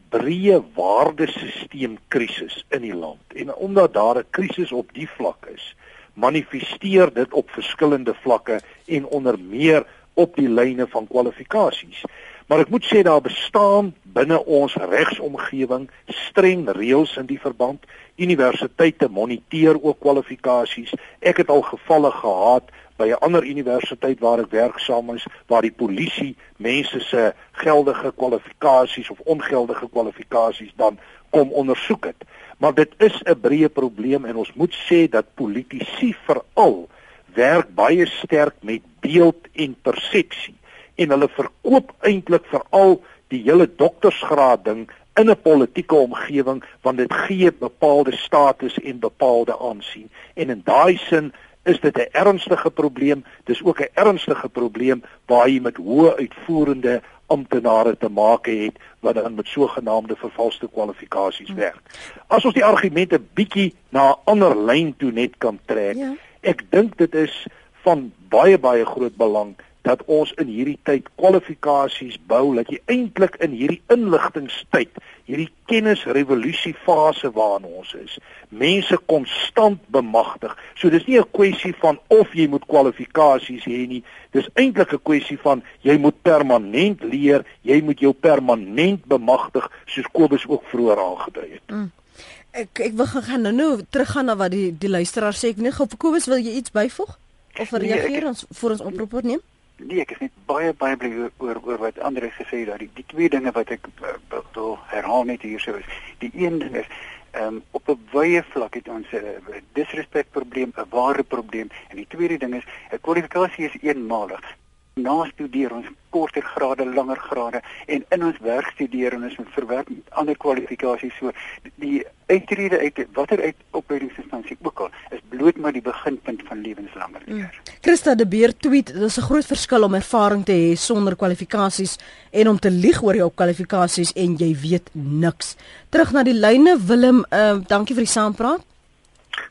breë waardesisteem krisis in die land. En omdat daar 'n krisis op die vlak is, manifesteer dit op verskillende vlakke en onder meer op die lyne van kwalifikasies. Maar ek moet sê daar bestaan binne ons regsomgewing streng reëls in die verband. Universiteite moniteer ook kwalifikasies. Ek het al gevalle gehad by 'n ander universiteit waar ek werksaam is waar die polisie mense se geldige kwalifikasies of ongeldige kwalifikasies dan kom ondersoek het. Maar dit is 'n breë probleem en ons moet sê dat politici veral werk baie sterk met beeld en persepsie en hulle verkoop eintlik veral die hele doktorsgraad ding in 'n politieke omgewing want dit gee bepaalde status en bepaalde aansien en in daai sin is dit 'n ernstige probleem. Dis ook 'n ernstige probleem waar jy met hoë uitvoerende amptenare te maak het wat dan met sogenaamde vervalste kwalifikasies werk. As ons die argumente bietjie na 'n ander lyn toe net kan trek. Ja. Ek dink dit is van baie baie groot belang dat ons in hierdie tyd kwalifikasies bou dat jy eintlik in hierdie inligtingstyd hierdie kennisrevolusie fase waarin ons is mense konstant bemagtig. So dis nie 'n kwessie van of jy moet kwalifikasies hê nie dis eintlik 'n kwessie van jy moet permanent leer jy moet jou permanent bemagtig soos Kobus ook vroeër aangedui het. Mm. ek ek wil gaan nou nou teruggaan na wat die die luisteraar sê. Ek nie gou vir Kobus wil jy iets byvoeg? Of reageer nee, ek, ons vir ons oproep neem nee, ek is net baie baie bly oor oor wat gesê het dat die, die twee dinge wat ek wil herhaal net hier sou is. Die een ding is ehm um, op 'n wye vlak het ons 'n disrespek probleem, 'n ware probleem en die tweede ding is 'n kwalifikasie is eenmalig na studeer ons korter grade, langer grade en in ons werk studeer en ons moet verwerk met ander kwalifikasies so die uitrede uit watter uit opleidingsinstansie ook al is bloot maar die beginpunt van lewenslange leer. Mm. Christa de Beer tweet dis 'n groot verskil om ervaring te hê sonder kwalifikasies en om te lieg oor jou kwalifikasies en jy weet niks. Terug na die lyne Willem, uh, dankie vir die saampraat.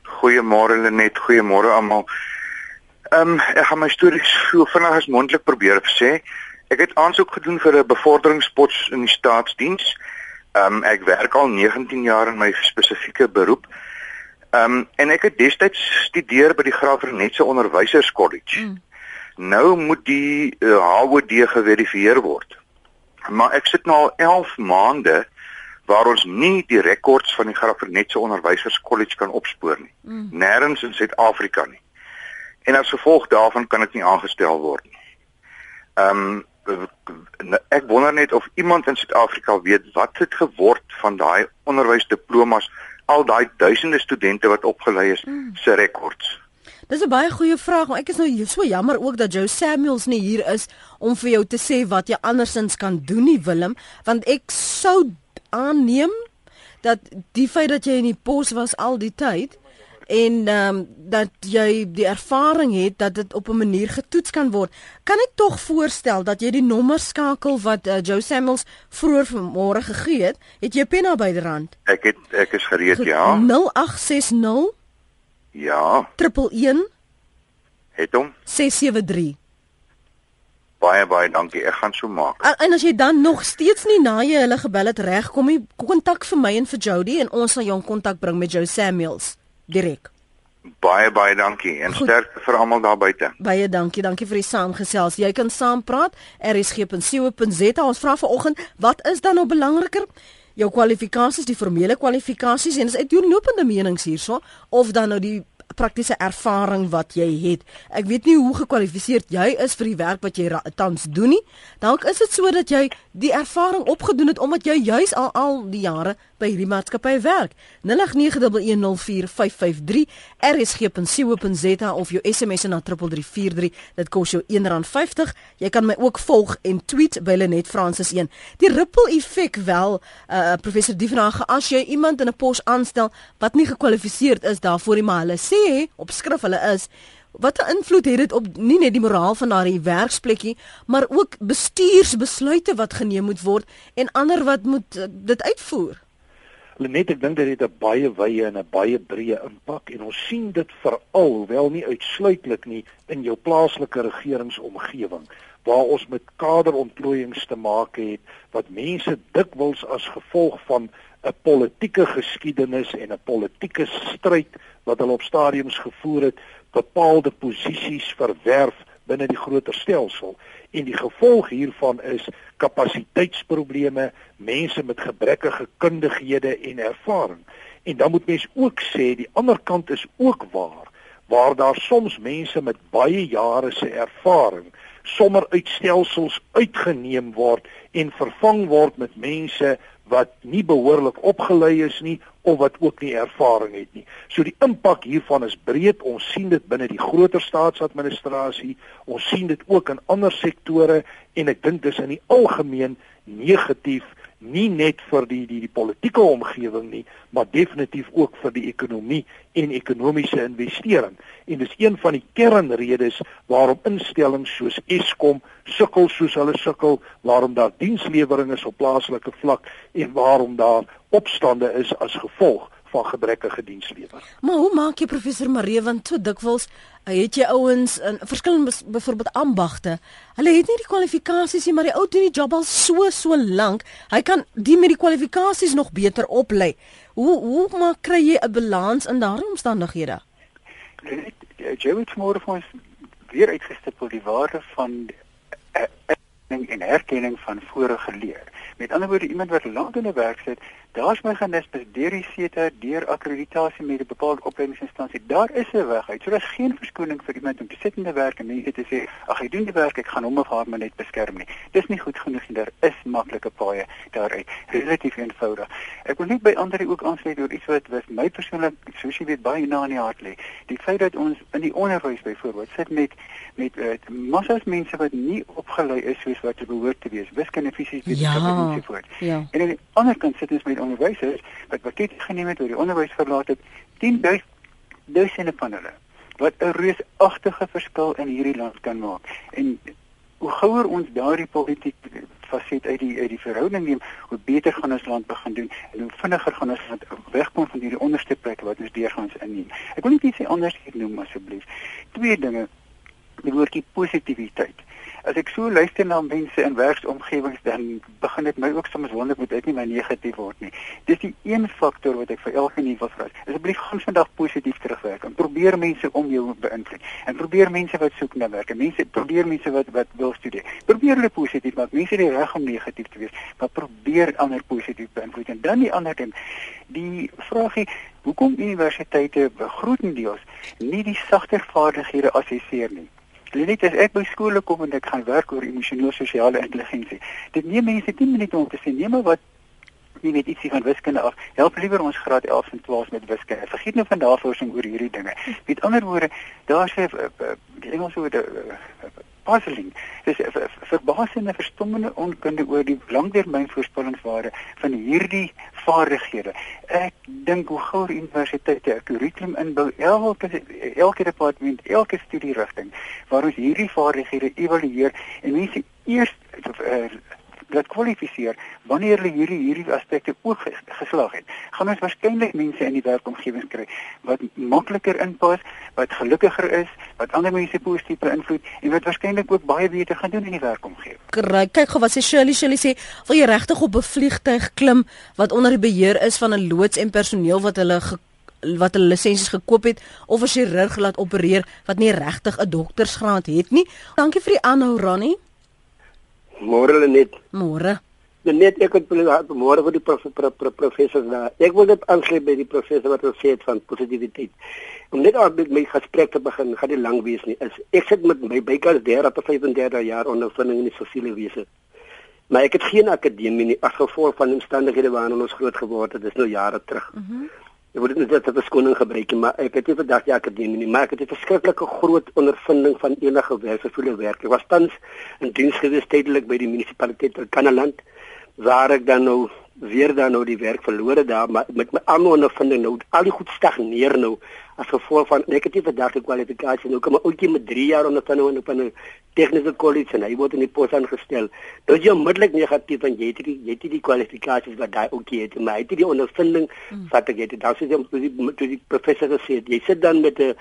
Goeiemôre Lenet, goeiemôre almal. Ehm um, ek gaan my stories so vinnig as moontlik probeer sê. Ek het aansoek gedoen vir 'n bevorderingspots in die staatsdiens. Ehm um, ek werk al 19 jaar in my spesifieke beroep. Ehm um, en ek het destyds studeer by die Graafrenetse Onderwyserskollege. Mm. Nou moet die uh, eh, HOD geverifieer word. Maar ek sit nou al 11 maande waar ons nie die rekords van die Graafrenetse Onderwyserskollege kan opspoor nie. Mm. Nêrens in Suid-Afrika nie en as gevolg daarvan kan dit nie aangestel word nie. Ehm um, ek wonder net of iemand in Suid-Afrika weet wat het geword van daai onderwysdiplomas al daai duisende studente wat opgelei is hmm. se rekords. Dis 'n baie goeie vraag, maar ek is nou so jammer ook dat Joe Samuels nie hier is om vir jou te sê wat jy andersins kan doen nie Willem, want ek sou aanneem dat die feit dat jy in die pos was al die tyd en ehm um, dat jy die ervaring het dat dit op 'n manier getoets kan word. Kan ek tog voorstel dat jy die nommer skakel wat uh, Joe Samuels vroeër vanmôre gegee het? Het jy pen naby die rand? Ek het ek is gereed, Goed, ja. 0860 Ja, 111 het hom. 673. Baie baie dankie. Ek gaan so maak. En, en as jy dan nog steeds nie na jy hulle gebel het reg kom jy kontak vir my en vir Jody en ons sal jou in kontak bring met Joe Samuels direk. Baie baie dankie en Goed. sterkte vir almal daar buite. Baie dankie, dankie vir die saamgesels. Jy kan saampraat. rsg.co.za. Ons vra vanoggend, wat is dan nou belangriker? Jou kwalifikasies, die formele kwalifikasies en dis uit jou lopende menings hierso of dan nou die praktiese ervaring wat jy het. Ek weet nie hoe gekwalifiseerd jy is vir die werk wat jy tans doen nie. Dalk is dit so dat jy die ervaring opgedoen het omdat jy juis al al die jare by hierdie maatskappy werk. 0891104553 rsg.co.za of jou SMS na 3343. Dit kos jou R1.50. Jy kan my ook volg en tweet by Lenet Francis 1. Die ripple effek wel uh, professor Dievenage as jy iemand in 'n pos aanstel wat nie gekwalifiseerd is daarvoor nie maar hulle sê op skrif hulle is Watter invloed het dit op nie net die moraal van daardie werksplekkie, maar ook bestuursbesluite wat geneem moet word en ander wat moet uh, dit uitvoer? Lenet, ek dink dit het 'n baie wye en 'n baie breë impak en ons sien dit veral, hoewel nie uitsluitlik nie, in jou plaaslike regeringsomgewing waar ons met kaderontplooiings te maak het wat mense dikwels as gevolg van 'n politieke geskiedenis en 'n politieke stryd wat hulle op stadiums gevoer het, bepaalde posisies verwerf binne die groter stelsel en die gevolg hiervan is kapasiteitsprobleme, mense met gebrekkige kundighede en ervaring. En dan moet mens ook sê die ander kant is ook waar waar daar soms mense met baie jare se ervaring sommer uit stelsels uitgeneem word en vervang word met mense wat nie behoorlik opgelei is nie of wat ook nie ervaring het nie. So die impak hiervan is breed. Ons sien dit binne die groter staatsadministrasie. Ons sien dit ook in ander sektore en ek dink dis in die algemeen negatief nie net vir die die die politieke omgewing nie, maar definitief ook vir die ekonomie en ekonomiese investering. En dis een van die kernredes waarom instellings soos Eskom sukkel soos hulle sukkel, waarom daar dienslewering is op plaaslike vlak en waarom daar opstande is as gevolg van gebrekkige dienslewering. Maar hoe maak jy professor Maree want so dikwels uh, het jy ouens in verskillende byvoorbeeld ambagte. Hulle het nie die kwalifikasies nie, maar die ou doen die job al so so lank. Hy kan die met die kwalifikasies nog beter oplei. Hoe hoe maak kry jy 'n balans in daardie omstandighede? Eh, Joe het môre vir ons weer uitgestipel die waarde van eh, erkenning en herkenning van vorige leer. Met ander woorde, iemand wat lank in 'n werk sit, daar's meganismes deur die SETA, deur akkreditasie met 'n bepaalde opleidingsinstansie. Daar is 'n weg uit. So daar's geen verskoning vir iemand om te sit in 'n werk en mense te sê, "Ag, ek doen die werk, ek gaan hom of haar maar net beskerm nie." Dis nie goed genoeg nie. Daar is maklike paaie daaruit. Relatief eenvoudig. Ek wil net by ander ook aansluit oor iets wat wat my persoonlik, soos jy weet, baie na in die hart lê. Die feit dat ons in die onderwys byvoorbeeld sit met met uh, massas mense wat nie opgelei is soos wat hulle behoort te wees, wiskunde, fisies, wetenskap Ja. en so voort. Ja. En aan die ander kant sit ons met onderwysers wat pakket geneem het oor die onderwys verlaat het, 10000 duisende van hulle wat 'n reusagtige verskil in hierdie land kan maak. En hoe gouer ons daardie politiek faset uit die uit die verhouding neem, hoe beter gaan ons land begin doen en hoe vinniger gaan ons land wegkom van hierdie onderste plek wat ons deurgangs inneem. Ek wil net iets anders hier noem asseblief. Twee dinge. Die woordjie positiwiteit. As ek so luister na mense in werksomgewings dan begin dit my ook soms wonder moet dit nie my negatief word nie. Dis die een faktor wat ek vir elke nuwe wil vra. Asseblief gaan vandag positief terugwerk en probeer mense om jou beïnvloed. En probeer mense wat soek na werk, en mense probeer mense wat wat wil studeer. Probeer hulle positief maak. Mense het die reg om negatief te wees, maar probeer ander positief beïnvloed. En dan die ander ding, die vraagie Hoekom universiteite grootendeels nie die sagter vaardighede assesseer nie? Net as ek by skole kom en ek gaan werk oor emosioneel-sosiale intelligensie. Dit neem mense 10 minute om te sê nee maar wat jy weet ietsie van wiskunde af. Help liewer ons graad 11 en 12 met wiskunde. Vergeet nou van navorsing oor hierdie dinge. Met ander woorde, daar's 'n die Engels woord 'n puzzling. Dis 'n verbasende verstommende onkunde oor die langtermynvoorspellingsware van hierdie vaardighede. Ek dink hoe gou universiteite 'n kurrikulum inbou elke elke departement, elke studierigting waar ons hierdie vaardighede evalueer en mense eers uh, dat kwalifiseer wanneer hulle hierdie hierdie aspekte ook geslaag het. Gaan ons waarskynlik mense in die werkomgewing kry wat makliker inpas, wat gelukkiger is, wat ander mense positief beïnvloed en wat waarskynlik ook baie beter gaan doen in die werkomgewing. Kyk, kyk gou wat sê Shirley, Shirley sê, wil jy regtig op 'n vliegtyg klim wat onder die beheer is van 'n loods en personeel wat hulle wat hulle lisensies gekoop het of 'n chirurg laat opereer wat nie regtig 'n doktersgraad het nie. Dankie vir die aanhou Ronnie. Môre net. Môre. Net ek het môre vir die prof, prof, prof, professor daar. Ek wil net aansluit by die professor wat gesê het van positiwiteit. Om net al met my gesprek te begin, gaan dit lank wees nie. Is ek sit met my bykans 30 tot 35 jaar ondervinding in die sosiale wese. Maar ek het geen akademie nie as gevolg van omstandighede waarin ons groot geword het. Dit is nou jare terug. Mm Ek word net dit as 'n skoning gebruik, maar ek het nie vandag die akademie nie, maar ek het 'n verskriklike groot ondervinding van enige werkgevoelde werk. Ek was tans in diens gewees tydelik by die munisipaliteit van Kanaland waar ek dan nou weer dan nou die werk verloor het daar, maar met my ander ondervinding nou al die goed stagneer nou as gevolg van negatiewe dagte kwalifikasie nou kom 'n ouetjie met 3 jaar ondervinding op 'n tegniese kollege en hy word in die pos aangestel. Dit is onmiddellik negatief want jy het die jy het die kwalifikasies wat daai ouetjie het, maar hy het die ondervinding mm. wat ek het. Daar sê jy toe die toe die professor gesê jy sit dan met 'n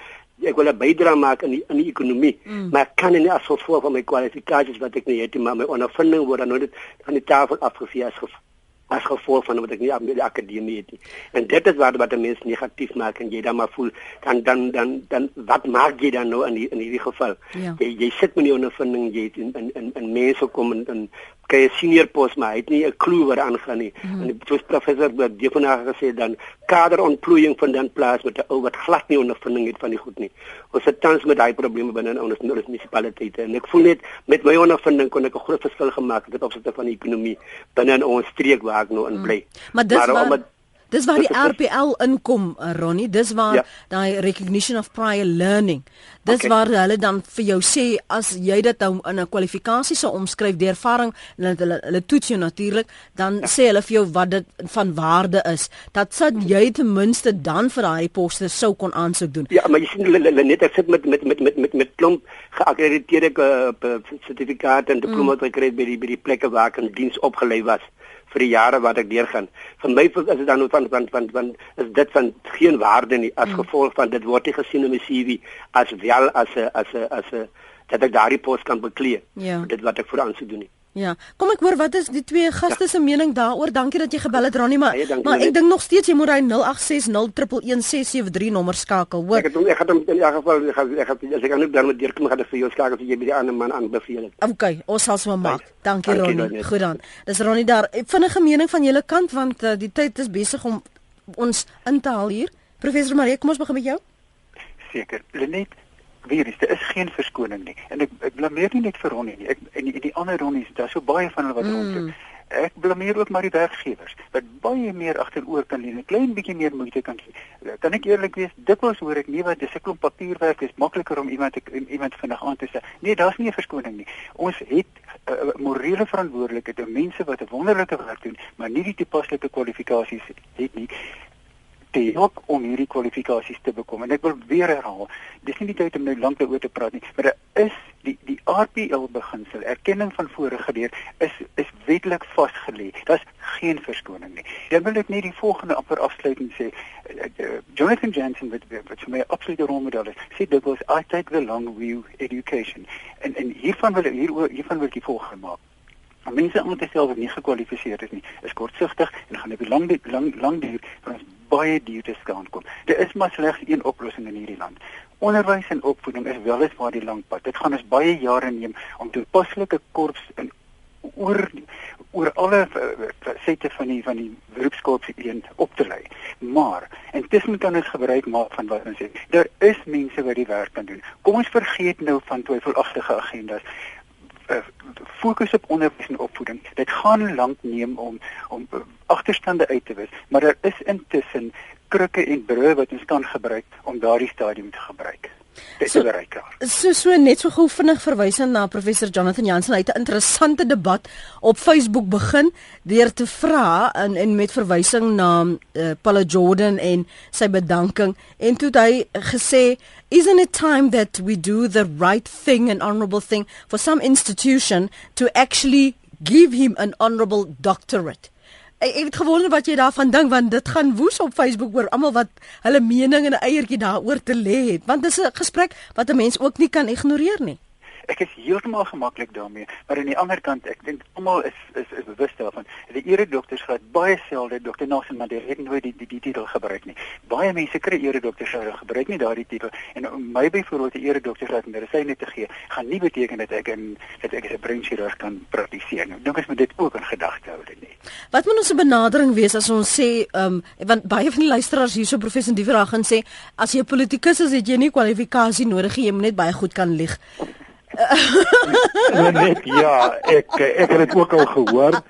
ek wil 'n bydrae maak in die in die ekonomie, mm. maar kan nie as gevolg van my kwalifikasies wat ek nie het nie, maar my ondervinding word dan nooit van die tafel afgevee as gevolg as gevolg van wat ek nie aan die akademie het nie. En dit is wat wat mense negatief maak en jy dan maar voel dan dan dan dan wat maak jy dan nou in die, in hierdie geval? Ja. Jy jy sit met die ondervinding jy het in in in, in mense kom en in kry 'n senior pos maar hy het nie 'n klou wat aangaan nie. Mm. En die professor het definitief gesê dan kaderontplooiing van dan plaas met 'n ou wat glad nie ondervinding het van die goed nie. Ons het tans met daai probleme binne in ons ons munisipaliteite en ek voel net met my ondervinding kon ek 'n groot verskil gemaak het op opsigte van die ekonomie binne in ons streek waar ek nou in bly. Mm. Maar dis maar, waar, Dis waar die RPL inkom, eh, Ronnie. Dis waar ja. daai recognition of prior learning. Dis okay. waar hulle dan vir jou sê as jy dit nou in 'n kwalifikasie sou omskryf deur ervaring en hulle hulle, hulle toets jou natuurlik, dan ja. sê hulle vir jou wat dit van waarde is. Dat sou jy ten minste dan vir daai poste sou kon aansoek doen. Ja, maar jy sien hulle, hulle net ek sit met met met met met met klomp geakkrediteerde uh, sertifikate en diplomas mm. gekry by die by die plekke waar ek in diens opgelei was vir die jare wat ek deurgaan. Vir my is dit dan van van van van is dit van geen waarde nie as mm. gevolg van dit word nie gesien in my CV as wel as 'n as 'n as 'n dat ek daardie pos kan beklee. Ja. Dit wat ek voor aan sou doen nie. Ja, kom ek hoor wat is die twee gaste se ja. mening daaroor? Dankie dat jy gebel het Ronnie, maar ja, maar ek dink nog steeds jy moet hy 0860111673 nommer skakel, hoor. Ek het ek het hom in elk geval ek gaan ek gaan as ek aan dan met Dirk moet gaan vir jou skakel as jy by die ander man aanbeveel het. Okay, ons sal so maak. Dankie Ronnie. Goed dan. Dis Ronnie daar. Vinnige mening van julle kant want uh, die tyd is besig om ons in te haal hier. Professor Marie, kom ons begin met jou. Seker. Lenet virus. Daar is geen verskoning nie. En ek ek blameer nie net vir Ronnie nie. Ek en die, die ander Ronnies, daar's so baie van hulle wat mm. rondloop. Ek blameer ook maar die werkgewers wat baie meer agteroor kan lê, 'n klein bietjie meer moeite kan gee. Kan ek eerlik wees, dikwels hoor ek nie wat dis 'n klomp papierwerk is makliker om iemand te iemand vinnig aan te sê. Nee, daar's nie 'n verskoning nie. Ons het 'n uh, morele verantwoordelikheid om mense wat 'n wonderlike werk doen, maar nie die toepaslike kwalifikasies het nie te help om hierdie kwalifikasies te bekom. En ek wil weer herhaal, dis nie die tyd om nou lank daaroor te praat nie, maar daar is die die RPL beginsel, erkenning van vorige leer is is wetlik vasgelê. Daar's geen verskoning nie. Dan wil ek net die volgende amper afsluiting sê. Uh, uh, Jonathan Jansen wat wat vir my absolute rolmodel is, sê dit was I take the long view education. En en hiervan wil hier hiervan wil ek die volgende maak. Mense om te self nie gekwalifiseer is nie, is kortsigtig en gaan op die lang lang lang duur ons baie duur te staan kom. Daar is maar slegs een oplossing in hierdie land. Onderwys en opvoeding is wel eens waar die lang pad. Dit gaan ons baie jare neem om toepaslike korps in oor oor alle eh, sette van die van die beroepskorps een op te lei. Maar intussen kan ons gebruik maak van wat ons sê. Daar is mense wat die werk kan doen. Kom ons vergeet nou van twyfelagtige agendas. Eh, fokus op onderwys en opvoeding. Dit gaan lank neem om om agterstande uit te wis, maar daar is intussen krikke en brûe wat ons kan gebruik om daardie stadium te gebruik. Dit so, is reikaar. So so net so gou vinnig verwysend na professor Jonathan Jansen. Hy het 'n interessante debat op Facebook begin deur te vra en en met verwysing na uh, Paula Jordan en sy bedanking en toe hy gesê isn't it time that we do the right thing and honorable thing for some institution to actually give him an honorable doctorate Ek het gewonder wat jy daarvan dink want dit gaan woes op Facebook oor almal wat hulle mening en 'n eiertjie daaroor te lê het. Want dit is 'n gesprek wat 'n mens ook nie kan ignoreer nie ek is heeltemal gemaklik daarmee, maar aan die ander kant, ek dink almal is is is bewus daarvan. Die ere dokters gehad baie selde dokter maar dit het nooit die die, die titel gebruik nie. Baie mense kry ere dokters sou gebruik nie daardie titel en my byvoorbeeld die ere dokters wat medisyne te gee, gaan nie beteken dat ek in dat ek 'n breinchirurg kan praktiseer nie. Dink as moet dit ook in gedagte hou dit nie. Wat moet ons 'n benadering wees as ons sê, ehm um, want baie van die luisteraars hierso professor die vraag gaan sê, as jy 'n politikus is, het jy nie kwalifikasie nodig nie, jy moet net baie goed kan lieg. [laughs] net ja, ek ek het dit ook al gehoor.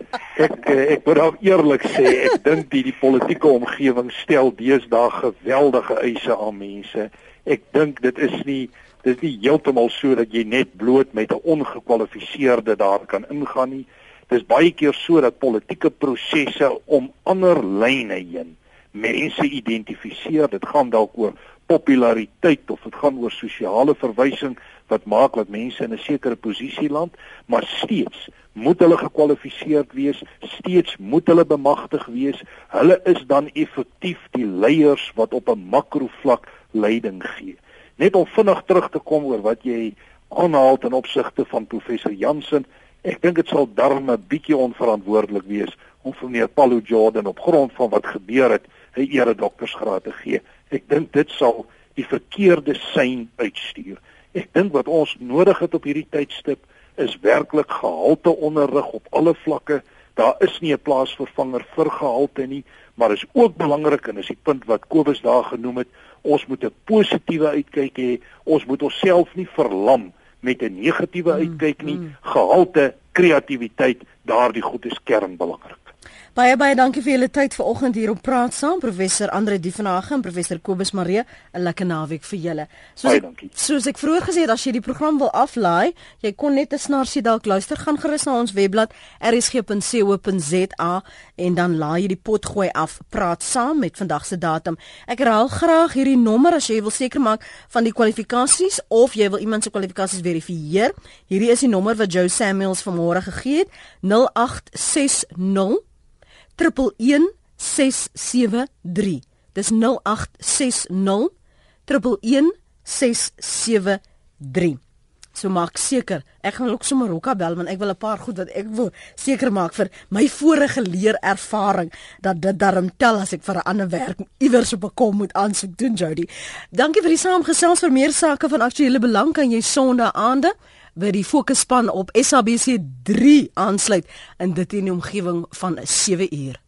Ek ek moet ook eerlik sê, ek dink die die politieke omgewing stel deesdae geweldige eise aan mense. Ek dink dit is nie dis nie heeltemal so dat jy net bloot met 'n ongekwalifiseerde daar kan ingaan nie. Dis baie keer so dat politieke prosesse om ander lyne heen mense identifiseer. Dit gaan dalk oor populariteit of dit gaan oor sosiale verwysing wat maak dat mense in 'n sekere posisie land, maar steeds moet hulle gekwalifiseerd wees, steeds moet hulle bemagtig wees. Hulle is dan effektief die leiers wat op 'n makrovlak leiding gee. Net om vinnig terug te kom oor wat jy aanhaal ten opsigte van professor Jansen, ek dink dit sal darm 'n bietjie onverantwoordelik wees om vir meneer Paulo Jordan op grond van wat gebeur het, 'n ere doktorsgraad te gee. Ek dink dit sal die verkeerde sein uitstuur. Ek dink wat ons nodig het op hierdie tydstip is werklik gehalte onderrig op alle vlakke. Daar is nie 'n plaasvervanger vir gehalte nie, maar is ook belangrik en is die punt wat Kobus daar genoem het, ons moet 'n positiewe uitkyk hê. Ons moet onsself nie verlam met 'n negatiewe mm, uitkyk nie. Mm. Gehalte, kreatiwiteit, daardie goed is kernbelangrik. Baie baie dankie vir julle tyd vanoggend hier op Praat Saam, professor Andre Dievenage en professor Kobus Maree. 'n Lekker naweek vir julle. Soos baie dankie. Soos ek vroeër gesê het, as jy die program wil aflaai, jy kon net 'n snarsie dalk luister, gaan gerus na ons webblad rsg.co.za en dan laai jy die pot gooi af. Praat Saam met vandag se datum. Ek herhaal graag hierdie nommer as jy wil seker maak van die kwalifikasies of jy wil iemand se kwalifikasies verifieer. Hierdie is die nommer wat Joe Samuels vanmôre gegee het. 0860 11673. Dis 0860 11673. So maak seker, ek gaan ook sommer Rokka bel want ek wil 'n paar goed wat ek wil seker maak vir my vorige leerervaring dat dit darm tel as ek vir 'n ander werk iewers op 'n kom moet aansoek doen Jody. Dankie vir die saamgesels vir meer sake van aktuelle belang kan jy Sondag aande by die fokusspan op SABC 3 aansluit in dit in die omgewing van 7 uur.